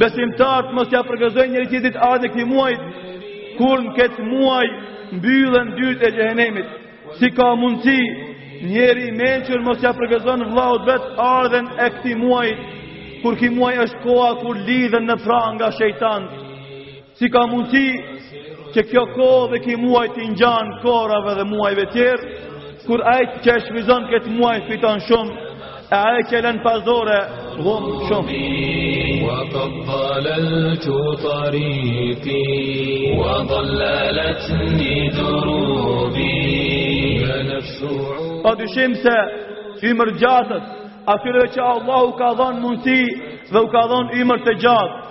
Besimtarët mos ja përgëzojnë njëri tjetrit ardhjen e këtij muaji, kur në këtë muaj mbyllen dyert e xhehenemit. Si ka mundësi njeri i mençur mos ja përgëzon vëllaut vet ardhjen e këtij muaji, kur ky muaj është koha kur lidhen në pranga shejtanët? Si ka mundësi që kjo kohë dhe ky muaj t'i ngjan kohrave dhe muajve tjerë, kur ai që e shfrytëzon këtë muaj fiton shumë, e ai që e lën pas dore humb shumë. Wa qad dalaltu tariqi wa dalalatni durubi ya nafsu. Pa dyshim se ymërgjatët, atyre që Allahu u ka dhënë mundësi dhe u ka dhënë ymër të gjatë,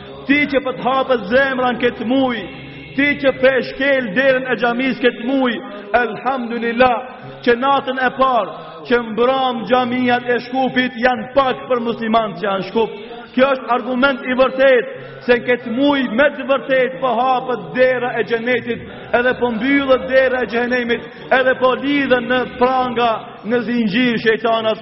Ti që po të hapet zemra në këtë muaj, ti që po e shkel derën e xhamisë këtë muaj, elhamdulillah, që natën e parë që mbram xhamiat e Shkupit janë pak për muslimanët që janë n'Shkup. Kjo është argument i vërtetë se në këtë muaj me të vërtetë po hapet dera e xhenetit, edhe po mbyllet dera e xhehenemit, edhe po lidhen në pranga në zinxhir shejtanat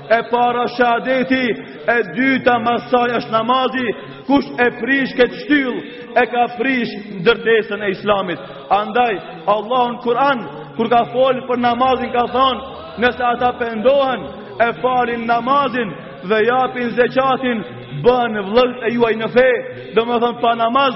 E para shahadeti, e dyta mas saj është namazi, kush e prish këtë shtyllë, e ka prish ndërtesën e islamit. Andaj, Allahu në Kur'an, kur ka folë për namazin, ka thonë, nëse ata pendohen, e falin namazin, dhe japin zeqatin, bëhen vllezërit e juaj në fe, domethonë pa namaz,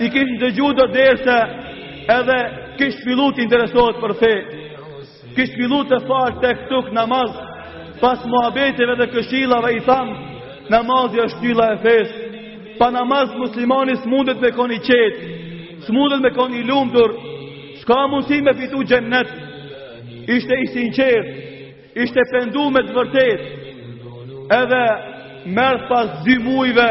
I kish dëgju do derse edhe kish fillu të interesohet për fe. Kish fillu të falë tek-tuk namaz, pas muhabeteve dhe këshilave i thamë, namazi është shtylla e fesë. Pa namaz muslimani s'mundet me kon i qetë, s'mundet me kon i lumtur, s'ka mundësi me fitu xhennet, ishte i sinqertë, Ishte pendu me të vërtetë Edhe merr pas dy mujve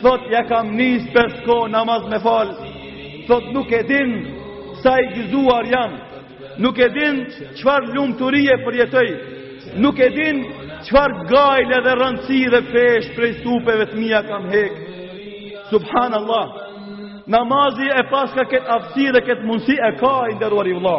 Thot ja kam nis pesë kohë namaz me fal Thot nuk e din sa i gëzuar jam Nuk e din çfarë lumturie përjetoj Nuk e din çfarë gajle dhe rëndësi dhe peshë prej supeve të mija kam hek Subhanallah Namazi e paska këtë aftësi dhe këtë mundësi e ka i nderuari vlla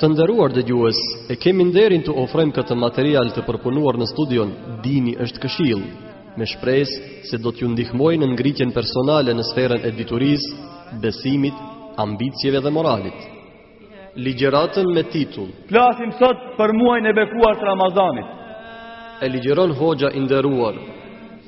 Të nderuar dëgjues, e kemi nderin t'u ofrojmë këtë material të përpunuar në studion Dini është këshillë, me shpresë se do t'ju ndihmojë në ngritjen personale në sferën e diturisë, besimit, ambicieve dhe moralit. Ligjëratën me titull Flasim sot për muajin e bekuar të Ramazanit. E ligjëron hoxha i nderuar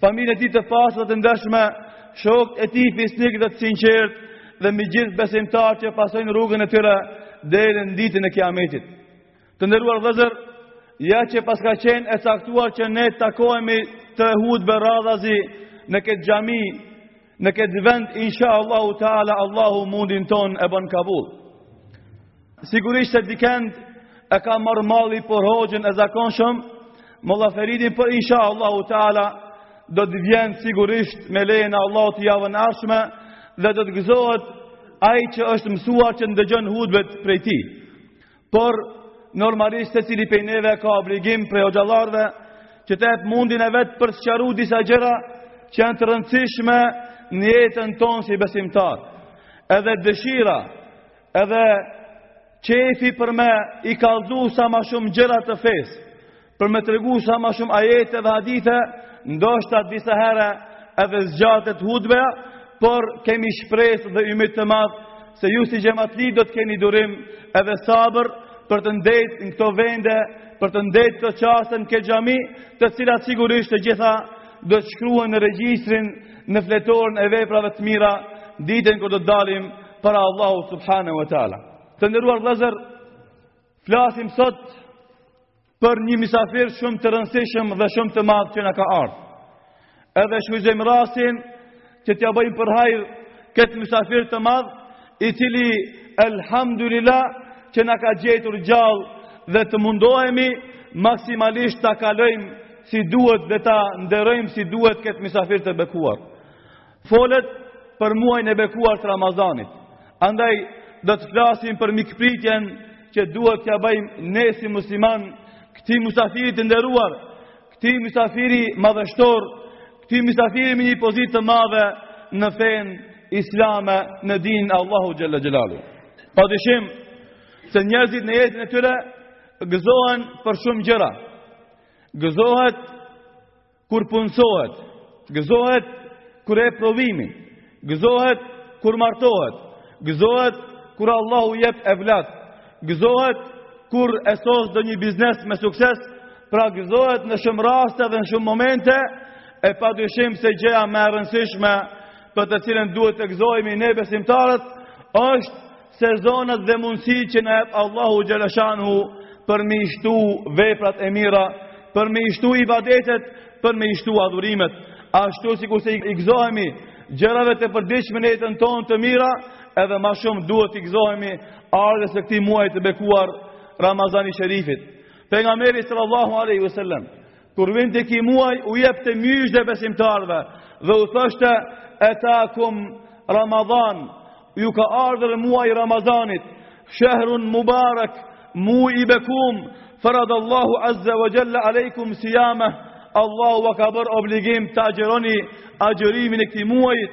Familjen e tij të pastër dhe të ndershme, shokët e tij fisnik dhe të sinqertë, dhe mbi gjithë besimtarët që pasojnë rrugën e tyre, deri në ditën e kiametit. Të nderuar vëllezër, ja që paska qenë e caktuar që ne takohemi tre hutbe radhazi në këtë xhami, Në këtë vend, insha Allahu Teala, Allahu mundin tonë e bën kabul. Sigurisht se dikend e ka marrë malli për hoxhën e zakonshëm, Molla Feridin, por insha Allahu Teala do të vjen sigurisht me lejen e Allahut javën e ardhshme dhe do të gëzohet ai që është mësuar që ndëgjon hutbet prej tij. Por, normalisht secili prej neve ka obligim prej hoxhallarve që të ep mundin e vet për sqaru disa gjëra që janë të rëndësishme në jetën tonë si besimtar. Edhe dëshira, edhe qejfi për me i kallxu sa ma shumë gjëra të fesë, Për me tregu sa ma shumë ajete dhe hadithe, ndoshta disa herë edhe zgjatet hutbeja, por kemi shpresë dhe ymit të madh se ju si xhematli do të keni durim edhe sabër për të ndetë në këto vende, për të ndetë këto çaste n'kët xhami, të cilat sigurisht të gjitha do të shkruhen në regjistrin në fletorën e veprave të mira, ditën kur do të dalim para Allahut subhanahu wa taala. Të nderuar vëllezër, flasim sot për një misafir shumë të rëndësishëm dhe shumë të madh që na ka ardhur. Edhe shfrytëzojmë rastin që t'ia bëjmë për hajr këtë misafir të madh, i cili elhamdulillah që na ka gjetur gjallë dhe të mundohemi maksimalisht ta kalojmë si duhet dhe ta nderojmë si duhet këtë misafir të bekuar. Folet për muajin e bekuar të Ramazanit. Andaj do të flasim për mikpritjen që duhet t'ja bëjmë ne si musliman këtij mysafiri të nderuar, këtij mysafiri madhështor, këtij mysafiri me një pozitë të madhe në fenë islame, në dinin e Allahut xhelle xhelaluhu. Pa dyshim se njerëzit në jetën e tyre gëzohen për shumë gjëra. Gëzohet Kur punësohet, gëzohet kur ep provimin, gëzohet kur martohet, gëzohet kur Allahu i jep evlat, gëzohet kur e sos ndonjë biznes me sukses, pra gëzohet në shumë raste dhe në shumë momente, e pa dyshim se gjëja ma e rëndësishme për të cilën duhet të gëzohemi ne besimtarët, është Sezonat dhe mundësitë që na jep Allahu xhelle shanuhu për me i shtu veprat e mira, për me i shtu ibadetet, për me i shtu adhurimet. Ashtu sikurse i gëzohemi gjërave të përditshme në jetën tonë të mira, edhe ma shumë duhet t'i gëzohemi ardhjes së këtij muaji të bekuar Ramazani Sherifit. Pejgamberi sallallahu alejhi ve selem, Kur vinte ky muaj, u jepte myzhde besimtarve, dhe u thoshte, etakum Ramazan, ju ka ardhur muaj Ramazanit, shehrun mubarak, muj i bekum, ferada Allahu azze ve xhelle alejkum sijameh, Allahu ua ka bërë obligim ta agjëroni agjërimin e këtij muajit,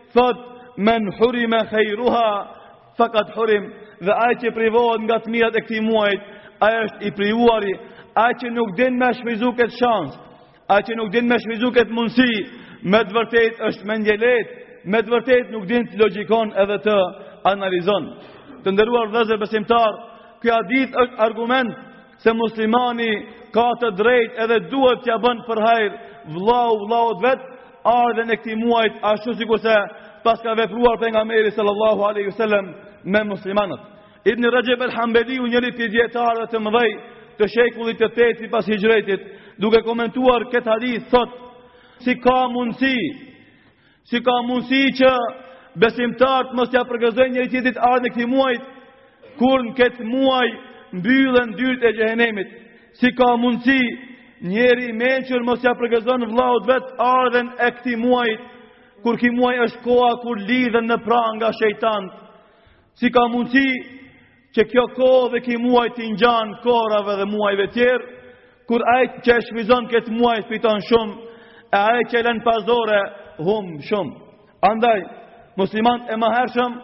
thotë men hurime khejreha fakat hurim dhe ai që privohet nga të mirat e këtij muajt ai është i privuari ai që nuk din me shfrytzu këtë shans ai që nuk din me shfrytzu këtë mundësi me të vërtetë është mendjelehtë me të vërtetë nuk din të logjikon edhe të analizon të nderuar vëllezër besimtarë ky hadith është argument se muslimani ka të drejtë edhe duhet t'ia bën përhajr vllau vllaut vet ardhen e këtij muajit ashtu sikurse paska vepruar pejgamberi sallallahu alaihi wasallam me muslimanët Ibn Rajab al-Hanbali njëri prej dijetarëve të mëdhej të shekullit të 8 pas hixhretit duke komentuar këtë hadith thotë si ka mundësi Si ka mundësi që besimtarët mos t'ia përgëzojnë njëri tjetrit ardhjen e këtij muajit, kur në këtë muaj mbyllen dyert e xhehennemit? Si ka mundësi njeri i mençur mos t'ia përgëzon vëllaut vet ardhjen e këtij muaji, kur ky muaj është koha kur lidhen në pranga shejtant? Si ka mundësi që kjo kohë dhe ky muaj t'i ngjan kohërave dhe muajve tjerë, kur ai që e shfrytzon këtë muaj fiton shumë, e ai që e len pas dore humb shumë. Andaj muslimanët e mëhershëm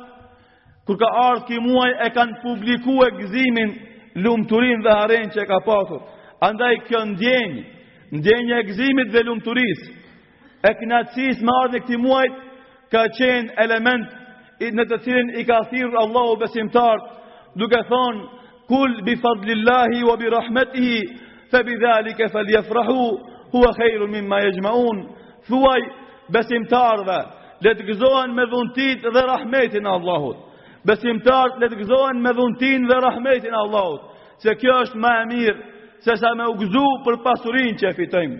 kur ka ardh ky muaj e kanë publiku gëzimin, lumturinë dhe harenë që e kanë pasur. Andaj kjo ndjenjë, ndjenja e gëzimit dhe lumturisë, e kënaqësisë me ardhjen e këtij muajit ka qenë element në të cilin i ka thirrur Allahu besimtarët, duke thonë kul bi fadlillahi wa bi rahmetihi fa bi zalika falyafrahu huwa khairun mimma yajma'un. Thuaj besimtarëve, le të gëzohen me dhuntitë dhe rahmetin e Allahut. Besimtarët le të gëzohen me dhuntinë dhe rahmetin e Allahut, se kjo është ma e mirë sesa me u gëzu për pasurinë që e fitojmë.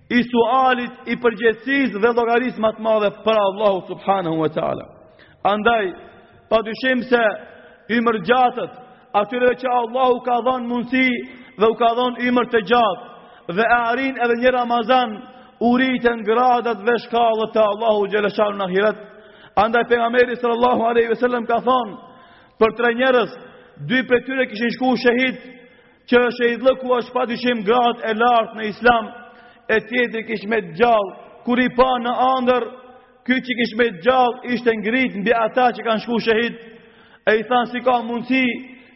i sualit i përgjegjësisë dhe llogarisë ma të madhe para Allahut subhanahu wa ta'ala. Andaj, pa dyshim se ymërgjatët, atyreve që Allahu u ka dhonë mundësi dhe u ka dhonë ymër të gjatë, dhe e arrijnë edhe një Ramazan, u rriten gradat dhe shkallët te Allahu xheleshanuhu në ahiret. Andaj, pejgamberi sallallahu alejhi ve selem ka thonë, për tre njerëz, dy prej tyre kishin shku shehidë, Që shehidllëku është pa dyshim gradë e lartë në islam, e tjetri kish met gjallë, kur i pa në andër, ky që kish met gjallë, ishte ngritë mbi ata që kanë shku shehid, e i thanë si ka mundësi,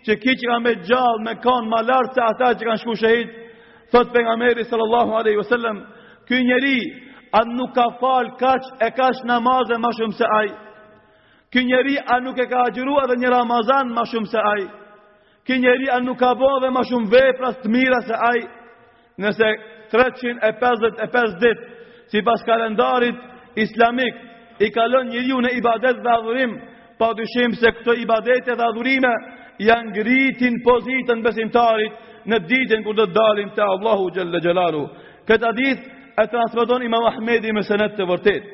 që ky që ka met gjallë, me kanë ma lartë se ata që kanë shku shehid, thotë pejgamberi sallallahu alejhi ve sellem, ky njeri, a nuk ka falë kaq e kaq namaze ma shumë se ai, ky njeri, a nuk e ka agjëru edhe një ramazan ma shumë se ai, Ky njeri a nuk ka bo edhe ma shumë vepra të mira se ai nëse 355 ditë sipas kalendarit islamik i kalon njeriu në ibadet dhe adhurim pa dyshim se këto ibadete dhe adhurime ia ngritin pozitën besimtarit në ditën kur do të dalim te Allahu xhelle xhelaluhu. Këtë hadith e transmeton Imam Ahmedi me senet të vërtetë.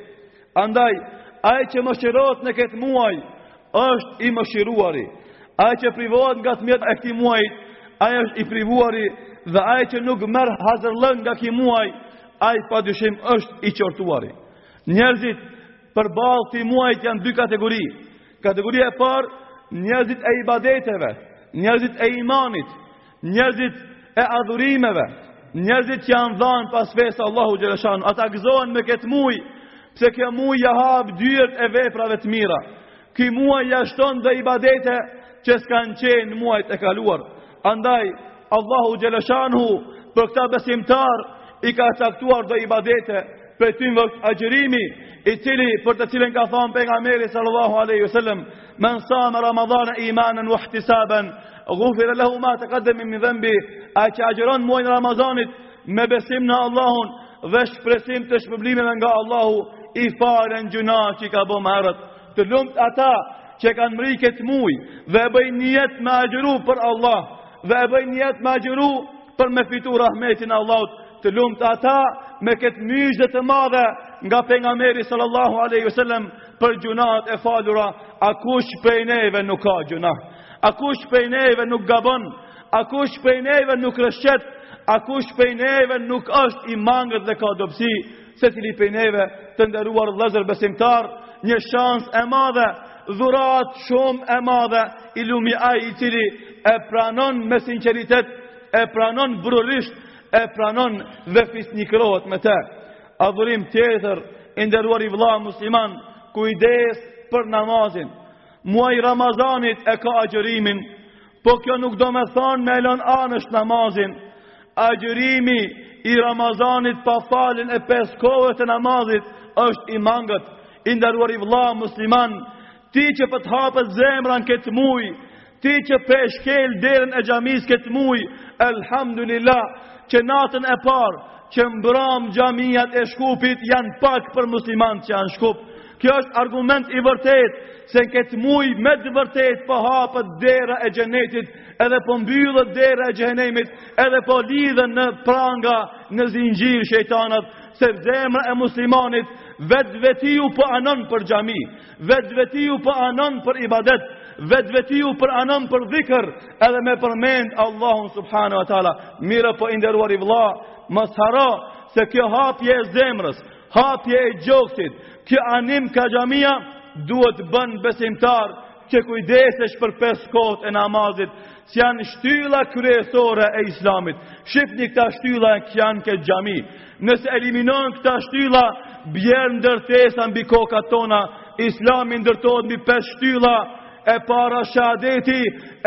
Andaj, ai që mëshirohet në këtë muaj është i mëshiruari. Ai që privohet nga të mirat e këtij muaji, ai është i privuari dhe ai që nuk merr hazërllëk nga ky muaj, ai padyshim është i qortuari. Njerëzit përballë këtij muajit janë dy kategori. Kategoria e parë, njerëzit e ibadeteve, njerëzit e imanit, Njerëzit e adhurimeve, njerëzit që janë dhanë pas fesë Allahut xhelle shanuhu, ata gëzohen me këtë muj, pse kjo muj ja hap dyert e veprave të mira. Ky muaj ja shton do ibadete që s'kanë qenë muajt e kaluar. Andaj, Allahu xhelle shanuhu, për këta besimtarë, i ka caktuar do ibadete, prej tyre agjërimi, i cili për të cilin ka thanë pejgamberi sallallahu alejhi ve sellem, Men same Ramadane imanen ve ihtisaben, gufire lehu ma tekaddeme min dhenbih, ai që agjëron muajn e Ramazanit me besim në Allahun dhe shpresim të shpërblimeve nga Allahu i falen gjunahet që i ka bo më herët. Të lumtë ata që e kanë mrri këtë muaj dhe e bëjnë njet me agjëru për Allah dhe e bëjnë njet me agjëru për me fitu rahmetin e Allahut Të lumtë ata me këtë myzhde të madhe nga pejgamberi sallallahu alejhi ve sellem për gjunahet e falura, a kush prej neve nuk ka gjunah? A kush prej neve nuk gabon? A kush prej neve nuk rrëshqet? A kush prej neve nuk është i mangët dhe ka dobësi? Secili prej neve të nderuar vëllezër besimtarë, një shans e madhe dhuratë shumë e madhe i lumi ai i cili e pranon me sinqeritet, e pranon burrërisht e pranon dhe fisnikërohet me te. Adhurim tjetër, i nderuari vlla musliman, kujdes për namazin. Muaji i Ramazanit e ka agjërimin, po kjo nuk domethonë me lon anash namazin. Agjërimi i Ramazanit pa faljen e pesë kohët e namazit është i mangët, i nderuari vlla musliman, Ti që po të hapet zemra në këtë muj, ti që pe shkel derën e xhamisë këtë muj, elhamdulillah, që natën e parë që mbram xhamiat e Shkupit janë pak për muslimanët që janë Shkup. Kjo është argument i vërtet se në këtë muj me të vërtet po hapet dera e xhenetit, edhe po mbyllet dera e xhehenemit, edhe po lidhen në pranga, në zinxhir shejtanat, se zemra e muslimanit vetvetiu po anon për xhami. Vetvetiu po anon për ibadet, vetvetiu po anon për dhikër, edhe me përmend Allahun subhanahu wa ta'ala, mirëpo i nderuari vlla, mos harro se kjo hapje e zemrës, hapje e gjoksit, kjo anim ka xhamia, duhet të bën besimtar, që kujdesesh për pes kohët e namazit, që janë shtylla kryesore e islamit. Shifni këta shtylla që janë këtë xhami. Nëse eliminohen këta shtylla, bjer ndërtesa mbi kokat tona, islami ndërtohet mbi pes shtylla, e para shahadeti,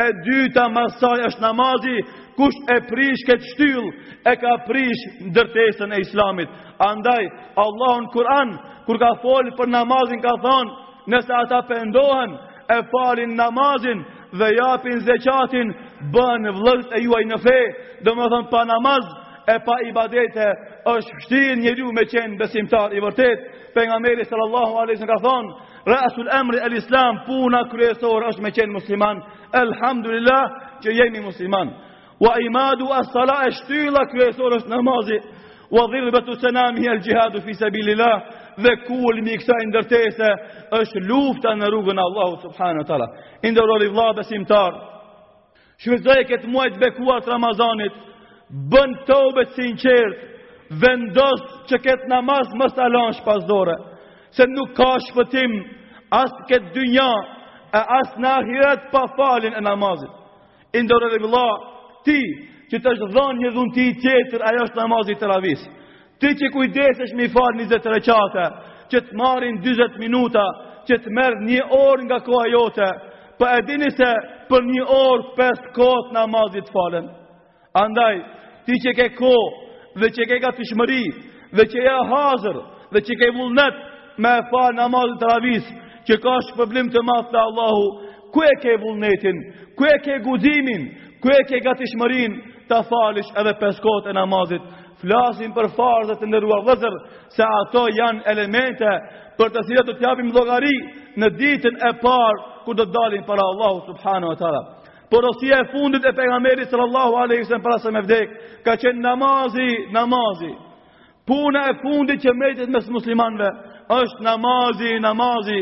e dyta mas saj është namazi, kush e prish këtë shtyllë, e ka prish ndërtesën e islamit. Andaj, Allahu në Kur'an, kur ka fol për namazin, ka thonë, Nëse ata pendohen e falin namazin dhe japin zeqatin, bëhen vllezërit e juaj në fe, domethonë pa namaz e pa ibadete, është vshtirë njeriu me qenë besimtar i vërtet, pejgamberi sallallahu alejhi selem ka thonë, Rasul emri el islam puna kryesor është me qenë musliman, elhamdulillah që jemi musliman. Wa imadu as-sala e shtylla kryesor është namazi. Wa dhirwatu sanamihi al-jihadu fi sabilillah. Dhe kulmi i kësaj ndërtese është lufta në rrugën e Allahut subhanahu wa taala. I nderuari vëlla besimtar. Shfrytëzoje këtë muaj të bekuar të Ramazanit. Bën tobe të sinqertë. Vendos që këtë namaz mos ta lësh pas dore, se nuk ka shpëtim as këtë dynja e as në ahiret pa faljen e namazit. I nderuari vëlla, ti që të është dhënë një dhunti tjetër, ajo është namazi i teravisë. Ti që kujdesesh me i falë 20 reqate, që të marrin 20 minuta, që të merr një orë nga koha jote, po e dini se për një orë 5 kohët e namazit falen. Andaj, ti që ke kohë, dhe që ke gatishmëri, dhe që je hazër, dhe që ke vullnet, me e falë namazin e teravisë, që ka shpërblim të madh të Allahu, Ku e ke vullnetin? Ku e ke guximin? Ku e ke gatishmërinë t'i falish edhe pesë kohët e namazit? Flasim për farzet të nderuar vëllezër, se ato janë elemente për të cilat do të japim llogari në ditën e parë kur do të dalim para Allahu subhanahu wa taala. Porosia e fundit e pejgamberit sallallahu alaihi wasallam para se me vdek ka qenë namazi, namazi. Puna e fundit që mbetet mes muslimanëve është namazi, namazi.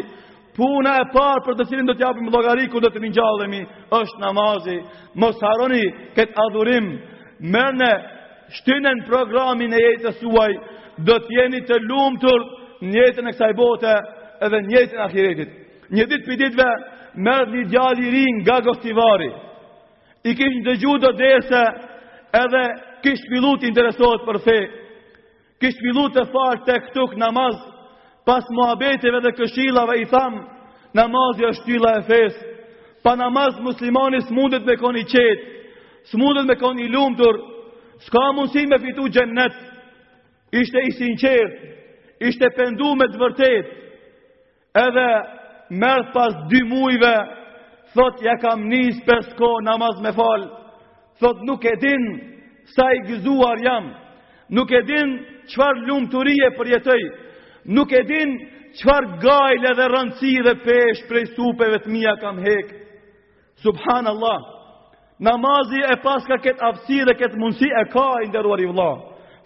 Puna e parë për të cilin do të japim llogari kur do të ringjallemi është namazi. Mos harroni këtë adhurim. Merrne shtine n'programin e jetës suaj, do të jeni të lumtur në jetën e kësaj bote edhe në jetën e ahiretit. Një ditë prej ditëve më merr një djalë i ri nga Gostivari. I kish dëgju do derse edhe kish fillu të interesohet për fe. Kish fillu të falë tek-tuk namaz, pas muhabeteve dhe këshillave i thamë, namazi është shtylla e fesë. Pa namaz muslimani s'mundet me kon i qetë, s'mundet me kon i lumtur, s'ka mundësi me fitu xhennet, ishte i sinqerë, ishte pendu me të vërtetë, Edhe më merr pas dy mujve, thot ia kam nis pes kohë namaz me falë, thot nuk e din sa i gëzuar jam, nuk e din çfarë lumturie përjetoj, nuk e din çfarë gajle dhe rëndësi dhe peshë prej supeve të mia kam hekë, Subhanallah. Namazi e paska këtë aftësi dhe këtë mundësi e ka i nderuari vëlla.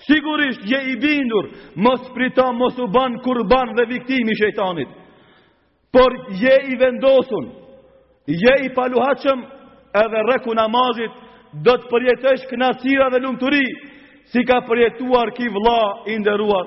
Sigurisht ji i bindur, mos prito mos u ban kurban dhe viktim i shejtanit. Por ji i vendosun, ji i paluhatshëm edhe ngreku namazit do të përjetosh kënaqësira dhe lumturi si ka përjetuar ki vëlla i nderuar.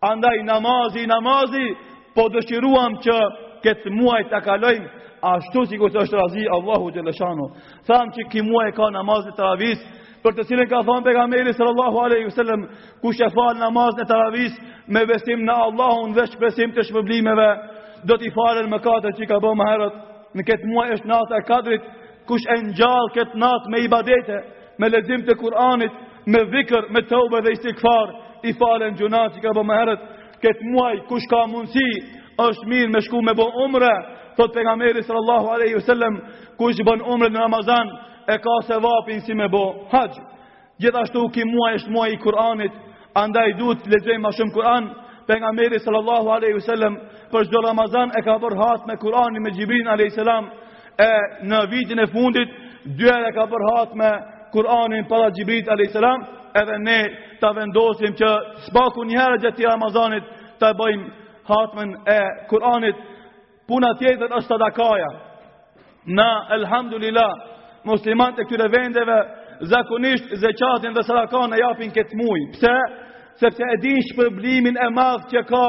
Andaj namazi, namazi, po dëshiruem që këtë muaj ta kalojmë, ashtu sikurse është razi Allahu Xheleshanuhu. Thamë që ki muaj ka namazin e teravisë, për të cilën ka thënë pejgamberi sallallahu alaihi wasallam kush e fal namazin e teravisë me besim në Allahun dhe shpresim të shpërblimeve do t'i falen mëkatet që i ka bërë më herët në këtë muaj është nata e kadrit kush e ngjall këtë natë me ibadete me lexim të Kur'anit, me dhikr, me tauba dhe istighfar, i falen gjynahet që ka bë më herët. Kët muaj kush ka mundsi, është mirë me shku me bë umre, thot pejgamberi sallallahu alaihi wasallam, kush bën umre në Ramazan e ka sevapin si me bë haxh. Gjithashtu ky muaj është muaj i Kur'anit, andaj duhet të lexojmë më shumë Kur'an. Pejgamberi sallallahu alaihi wasallam për çdo Ramazan e ka bërë hatme Kur'anin me Xhibrilin alaihi salam. E në vitin e fundit, dy herë e ka bërë hatme Kur'anin para Xhibrilit a.s. Edhe ne ta vendosim që s'paku një herë gjatë këtij Ramazanit ta bëjmë hatmen e Kur'anit. Puna tjetër është sadakaja. Na, elhamdulillah, muslimanët e këtyre vendeve zakonisht zeqatin dhe sadakan e japin këtë muj. Pse? Sepse e din shpërblimin e madh që ka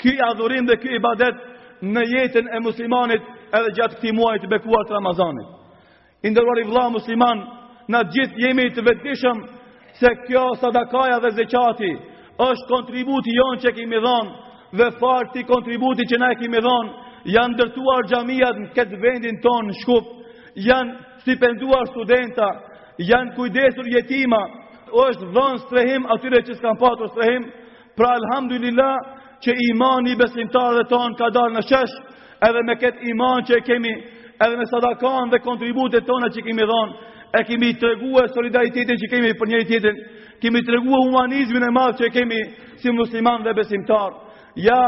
ky adhurim dhe ky ibadet në jetën e muslimanit edhe gjatë këtij muaji të bekuar të Ramazanit. I nderuari vëlla musliman, na të gjithë jemi të vetëdijshëm se kjo sadakaja dhe zekati është kontributi jonë që e kemi dhonë dhe falë këtij kontributi që na e kemi dhonë janë ndërtuar xhamiat në këtë vendin tonë në Shkup, janë stipenduar studenta, janë kujdesur jetima, u është dhonë strehim atyre që s'kanë patur strehim, Pra alhamdulillah që imani i besimtarëve tanë ka dalë në shesh, edhe me këtë iman që e kemi, edhe me sadakan dhe kontributet tona që kemi dhënë, e kemi treguar solidaritetin që kemi për njëri-tjetrin, kemi treguar humanizmin e madh që kemi si musliman dhe besimtar. Ja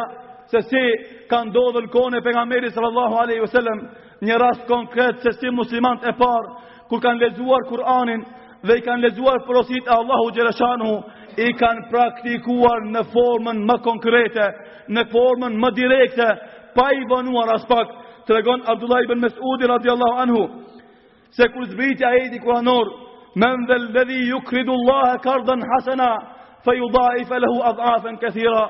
se si ka ndodhur kohën e pejgamberit sallallahu alaihi wasallam një rast konkret se si muslimant e parë kur kanë lexuar Kur'anin dhe i kanë lexuar porosit e Allahut xheleshanuhu, i kanë praktikuar në formën ma konkrete, në formën ma direkte, pa i vonuar aspak, tregon Abdullah ibn Mesudi radijallahu anhu, se kur zbriti ajeti kuranor, men dhel-ledhi jukridu llahe kardan hasena, fe judaifehu lehu ad'afen kethira,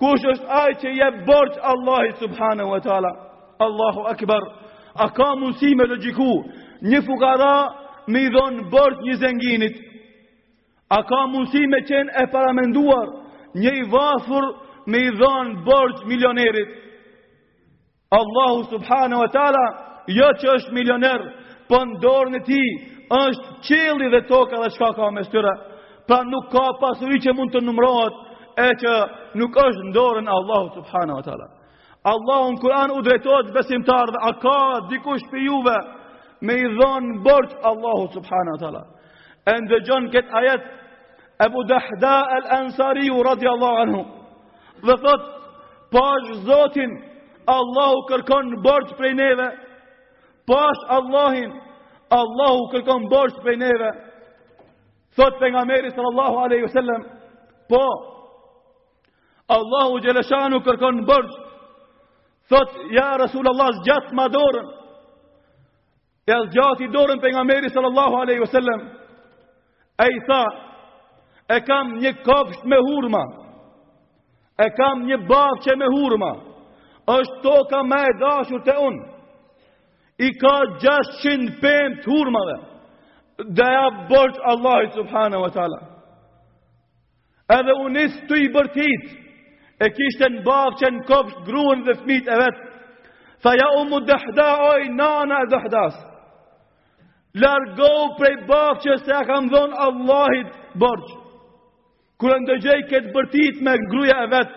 kush është ai që i jep borxh Allahit subhanahu wa ta'ala, Allahu Akbar, a ka mundësi me logjikë një fukara me i dhonë borxh një zenginit? A ka mundësi me qenë e paramenduar një i varfur me i dhonë borxh milionerit? Allahu Subhanahu wa Tala, jo që është milioner, po n'dorën e tij është qielli dhe toka dhe çka ka mes tyre. Pra nuk ka pasuri që mund të numrohet e që nuk është n'dorën e Allahut Subhanahu wa Tala. Allahu në Kur'an u drejtohet besimtarëve, a ka dikush prej juve me i dhonë borxh Allahut subhanahu wa taala. E ndëgjon këtë ajet Ebu Dahda al-Ansari radhiyallahu anhu. Dhe thot, pash Zotin, Allahu kërkon borxh prej neve. Pash Allahin, Allahu kërkon borxh prej neve. Thot pejgamberi sallallahu alaihi wasallam, po Allahu xheleshanuhu kërkon borxh, thot, ja Rasul Allah, zgjatma dorën, ia zgjati dorën pejgamberi sallallahu aleyhi vesellem, e i tha, e kam një kopsht me hurma, e kam një bahçe me hurma, është toka ma e dashur te unë, i ka 600 pemë të hurmave, dhe ia borxh Allahit subhanahu wa ta'la, Edhe u nis tuj bërtit, e kishte në bahçe në kopsht gruan dhe fmijt e vet, tha ja Ummu Dahda oj nana e Dahdas, largohu prej bahçe se ia kam dhonë Allahit borxh, kur e ndëgjoi këtë bërtitme gruja e vet,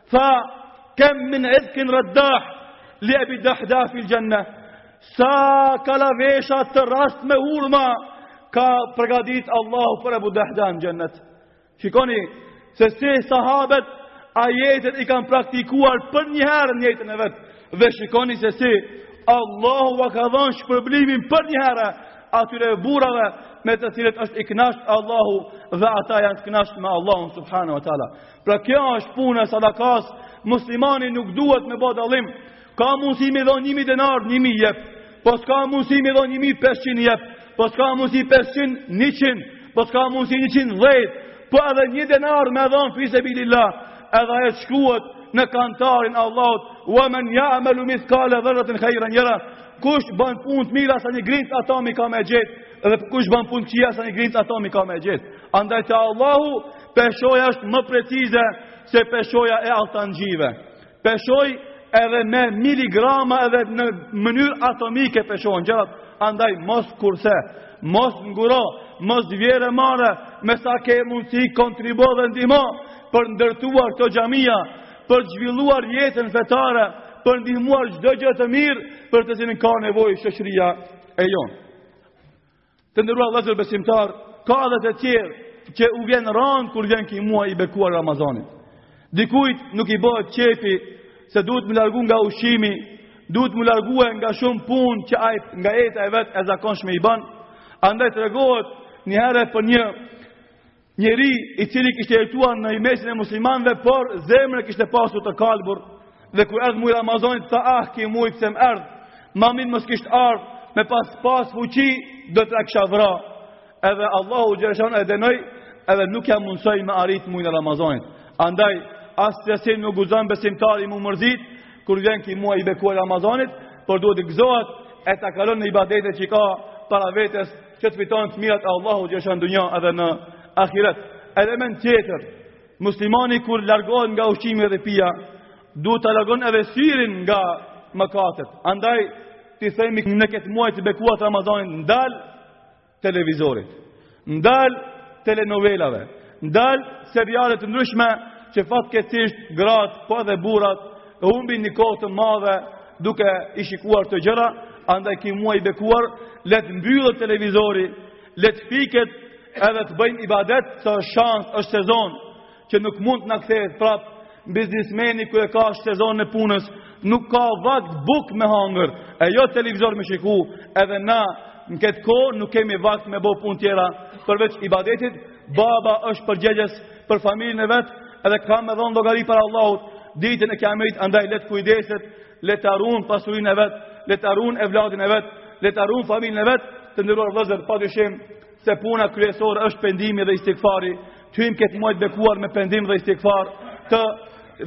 Tha, kem min idhkin redah, li Ebi Dahdah fil xhenne. Sa kalavesha të rasht me hurma, ka përgatit Allahu për Ebu Dahdan në xhennet. Shikoni, se si sahabët, ajetet i kanë praktikuar për njëherë në jetën e vet. Dhe shikoni se si, Allahu ua ka dhonë shpërblimin për njëherë, atyre burrave me të cilët është i knasht Allahu dhe ata janë të knasht me Allahun subhanehu wa ta'ala. Pra kjo është puna e sadakës, muslimani nuk duhet me bë dallim. Ka mundësi me dhon 1000 denar, 1000 jep. Po s'ka mundësi me dhon 1000, 500 jep. Po s'ka mundësi 500, 100. Po s'ka mundësi 100, 10. Po edhe 1 denar me dhon fi sebilillah. Edhe ajo shkruhet në kantarin e Allahut, "Wa man ya'malu mithqala dharratin khayran yara." Kush bën punë të mira sa një grimc atomi ka me e gjet, edhe kush bën punë të këqija sa një grimc atomi ka me e gjet. Andaj te Allahu peshoja është më precize se peshoja e altanxhive. Peshon edhe me miligrama edhe në mënyrë atomike peshohen gjërat, andaj mos kurse, mos ngurro, mos vjere marre, me sa ke mundësi kontribo dhe ndihmo për ndërtuar këto xhamia, për zhvilluar jetën fetare, për ndihmuar çdo gjë të mirë, për të cilën ka nevojë shoqëria e jonë. Të nderuar vëllezër besimtarë, ka edhe të tjerë që u vjen randë kur vjen ki muaj i bekuar Ramazanit. Dikujt nuk i bëhet qejfi se duhet m'u largu nga ushqimi, duhet m'u largu edhe nga shumë punë që ai, nga jeta e vet e zakonshme i ban, andaj tregohet njëherë për një Njeri i cili kishte jetuar në mesin e muslimanëve, por zemrën e kishte pasur të kalbur. Dhe kur erdhi muaji Ramazanit, tha ah, ki muaj pse më erdh? Ma mirë mos kishte ardh me pas pas fuqi, do ta kisha vra. Edhe Allahu xheleshanuhu e dënoi, edhe nuk ia mundësoi me arrit muajin e Ramazanit. Andaj assesi nuk guxon besimtari m'u mërzit kur vjen ki muaj i bekuar Ramazanit, por duhet të gëzohet e ta kalon në ibadetet që i ka para vetes Që të fiton të mirat e Allahut xheleshanuhu në dunja edhe në ahiret. Element tjetër, muslimani kur largohet nga ushqimi dhe pija, duhet ta largon edhe syrin nga mëkatet. Andaj, t'i themi në këtë muaj të bekuar t'Ramazanit, ndal televizorit, ndal telenovelave, Ndal serialeve të ndryshme që fatkeqësisht gratë po edhe burrat e humbin një kohë të madhe duke i shikuar këto gjëra, andaj ki muaj i bekuar, le të mbyllet televizori, le të fiket edhe të bëjmë ibadet, se është shans, është sezon, që nuk mund të na kthehet prap, biznismeni kur e ka është sezonin e punës, nuk ka vakt bukë me hangër, e jo televizor me shiku, edhe na në këtë kohë nuk kemi vakt me bo punë tjera, përveç ibadetit, Baba është përgjegjës për familjen e vet, edhe ka me dhon llogari para Allahut ditën e kiametit, andaj le të kujdeset, le ta run pasurinë e vet, le ta run evladin e vet, le ta run familjen e vet, të nderuar vëllezër, padyshim se puna kryesore është pendimi dhe istighfari. Të hyjmë këtë muaj të bekuar me pendim dhe istighfar, të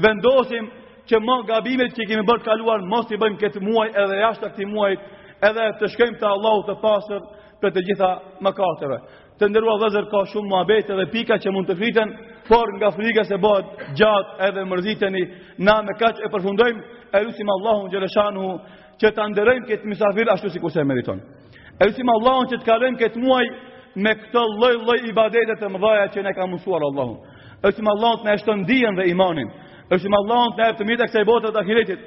vendosim që ma gabimet që i kemi bërë të kaluar mos t'i bëjmë këtë muaj edhe jashtë këtij muajit, edhe të shkojmë te Allahu të pastër prej të gjitha mëkateve. Të nderuar vllezër ka shumë muabete dhe pika që mund të fliten, por nga frika se bëhet gjatë edhe mërziteni, na me kaq e përfundojmë, e lusim Allahun Xheleshanuhu që ta nderojmë këtë misafir ashtu sikurse e meriton. E lusim Allahun që të kalojmë këtë muaj me këto lloj lloj ibadete të mëdhaja që na ka mundsuar Allahu. E lusim Allahun të na e shton dijen dhe imanin. E lusim Allahun të na jep të mirat e kësaj bote dhe ahiretit.